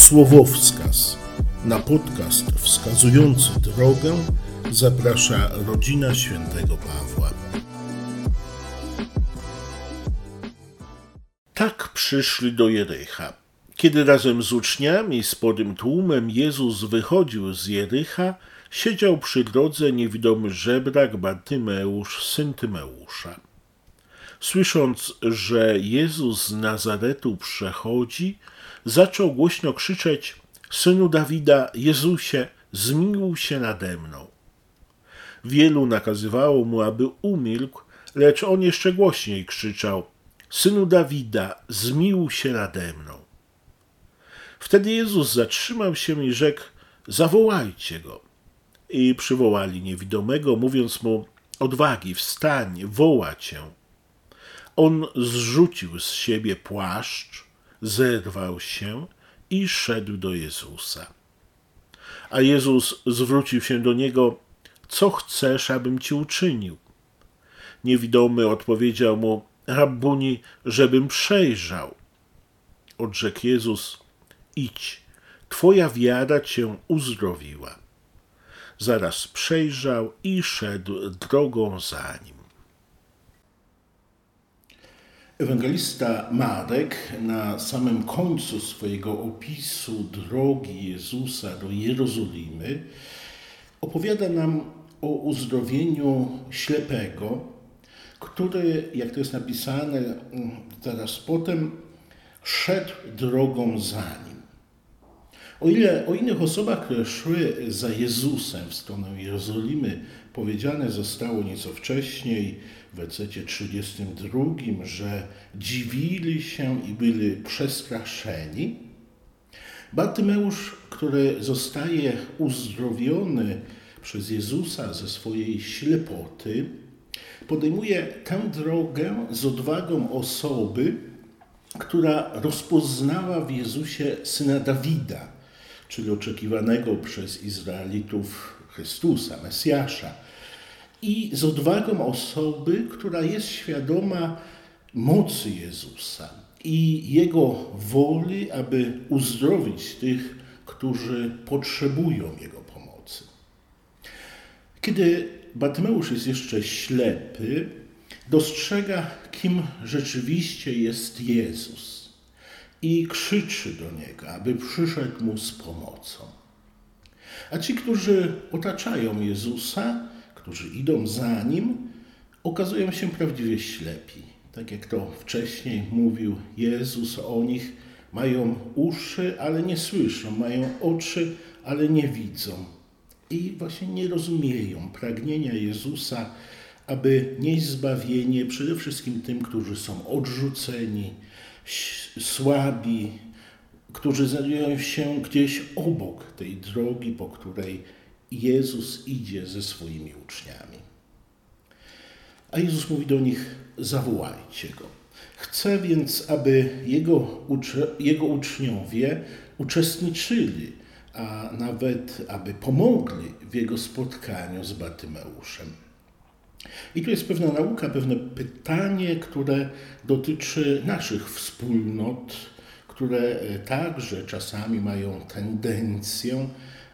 Słowowskaz. Na podcast wskazujący drogę zaprasza rodzina świętego Pawła. Tak przyszli do Jericha. Kiedy razem z uczniami, sporym tłumem Jezus wychodził z Jericha, siedział przy drodze niewidomy żebrak Bartymeusz, syn Tymeusza. Słysząc, że Jezus z Nazaretu przechodzi, zaczął głośno krzyczeć: Synu Dawida, Jezusie, zmiłuj się nade mną. Wielu nakazywało mu, aby umilkł, lecz on jeszcze głośniej krzyczał: Synu Dawida, zmiłuj się nade mną. Wtedy Jezus zatrzymał się i rzekł: Zawołajcie go. I przywołali niewidomego, mówiąc mu: Odwagi, wstań, woła cię. On zrzucił z siebie płaszcz, zerwał się i szedł do Jezusa. A Jezus zwrócił się do niego: Co chcesz, abym ci uczynił? Niewidomy odpowiedział mu: Rabbuni, żebym przejrzał. Odrzekł Jezus: Idź, twoja wiara cię uzdrowiła. Zaraz przejrzał i szedł drogą za nim. Ewangelista Marek na samym końcu swojego opisu drogi Jezusa do Jerozolimy opowiada nam o uzdrowieniu ślepego, który, jak to jest napisane zaraz potem, szedł drogą za nim. O ile o innych osobach, które szły za Jezusem w stronę Jerozolimy, powiedziane zostało nieco wcześniej, w wersecie 32, że dziwili się i byli przestraszeni. Bartymeusz, który zostaje uzdrowiony przez Jezusa ze swojej ślepoty, podejmuje tę drogę z odwagą osoby, która rozpoznała w Jezusie syna Dawida, czyli oczekiwanego przez Izraelitów Chrystusa, Mesjasza i z odwagą osoby, która jest świadoma mocy Jezusa i Jego woli, aby uzdrowić tych, którzy potrzebują Jego pomocy. Kiedy Bartymeusz jest jeszcze ślepy, dostrzega, kim rzeczywiście jest Jezus i krzyczy do Niego, aby przyszedł Mu z pomocą. A ci, którzy otaczają Jezusa, którzy idą za nim, okazują się prawdziwie ślepi. Tak jak to wcześniej mówił Jezus o nich, mają uszy, ale nie słyszą, mają oczy, ale nie widzą. I właśnie nie rozumieją pragnienia Jezusa, aby nieść zbawienie przede wszystkim tym, którzy są odrzuceni, słabi, którzy znajdują się gdzieś obok tej drogi, po której Jezus idzie ze swoimi uczniami. A Jezus mówi do nich: zawołajcie go. Chcę więc, aby jego, jego uczniowie uczestniczyli, a nawet aby pomogli w jego spotkaniu z Bartymeuszem. I tu jest pewna nauka, pewne pytanie, które dotyczy naszych wspólnot, które także czasami mają tendencję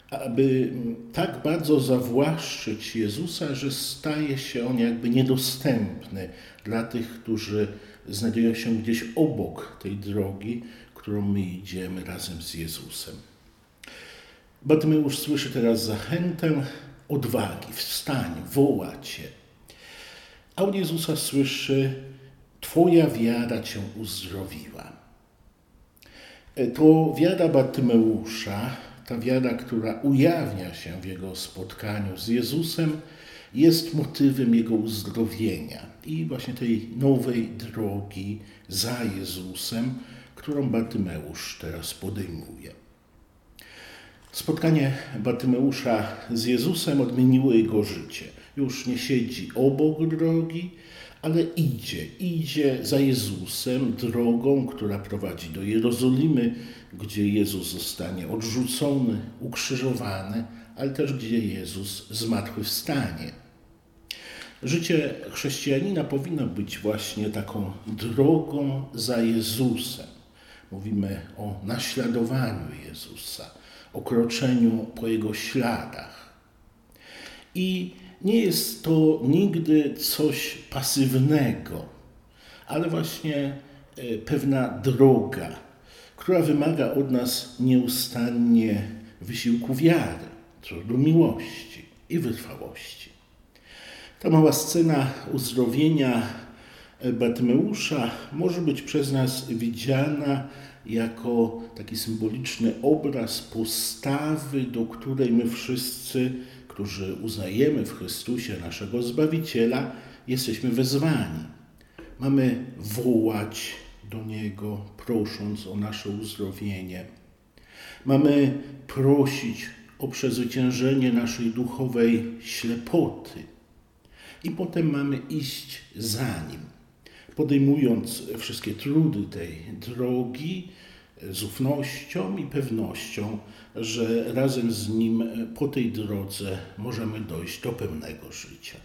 aby tak bardzo zawłaszczyć Jezusa, że staje się on jakby niedostępny dla tych, którzy znajdują się gdzieś obok tej drogi, którą my idziemy razem z Jezusem. Bartymeusz słyszy teraz zachętę odwagi, wstań, woła Cię. A od Jezusa słyszy, Twoja wiara Cię uzdrowiła. To wiara Bartymeusza ta wiara, która ujawnia się w jego spotkaniu z Jezusem, jest motywem jego uzdrowienia i właśnie tej nowej drogi za Jezusem, którą Bartymeusz teraz podejmuje. Spotkanie Bartymeusza z Jezusem odmieniło jego życie. Już nie siedzi obok drogi, ale idzie, idzie za Jezusem drogą, która prowadzi do Jerozolimy, gdzie Jezus zostanie odrzucony, ukrzyżowany, ale też gdzie Jezus zmartwychwstanie. Życie chrześcijanina powinno być właśnie taką drogą za Jezusem. Mówimy o naśladowaniu Jezusa, o kroczeniu po Jego śladach. I nie jest to nigdy coś pasywnego, ale właśnie e, pewna droga, która wymaga od nas nieustannie wysiłku wiary, trudu miłości i wytrwałości. Ta mała scena uzdrowienia Bartymeusza może być przez nas widziana jako taki symboliczny obraz postawy, do której my wszyscy, którzy uznajemy w Chrystusie naszego Zbawiciela, jesteśmy wezwani. Mamy wołać do Niego, prosząc o nasze uzdrowienie. Mamy prosić o przezwyciężenie naszej duchowej ślepoty. I potem mamy iść za Nim podejmując wszystkie trudy tej drogi z ufnością i pewnością, że razem z Nim po tej drodze możemy dojść do pełnego życia.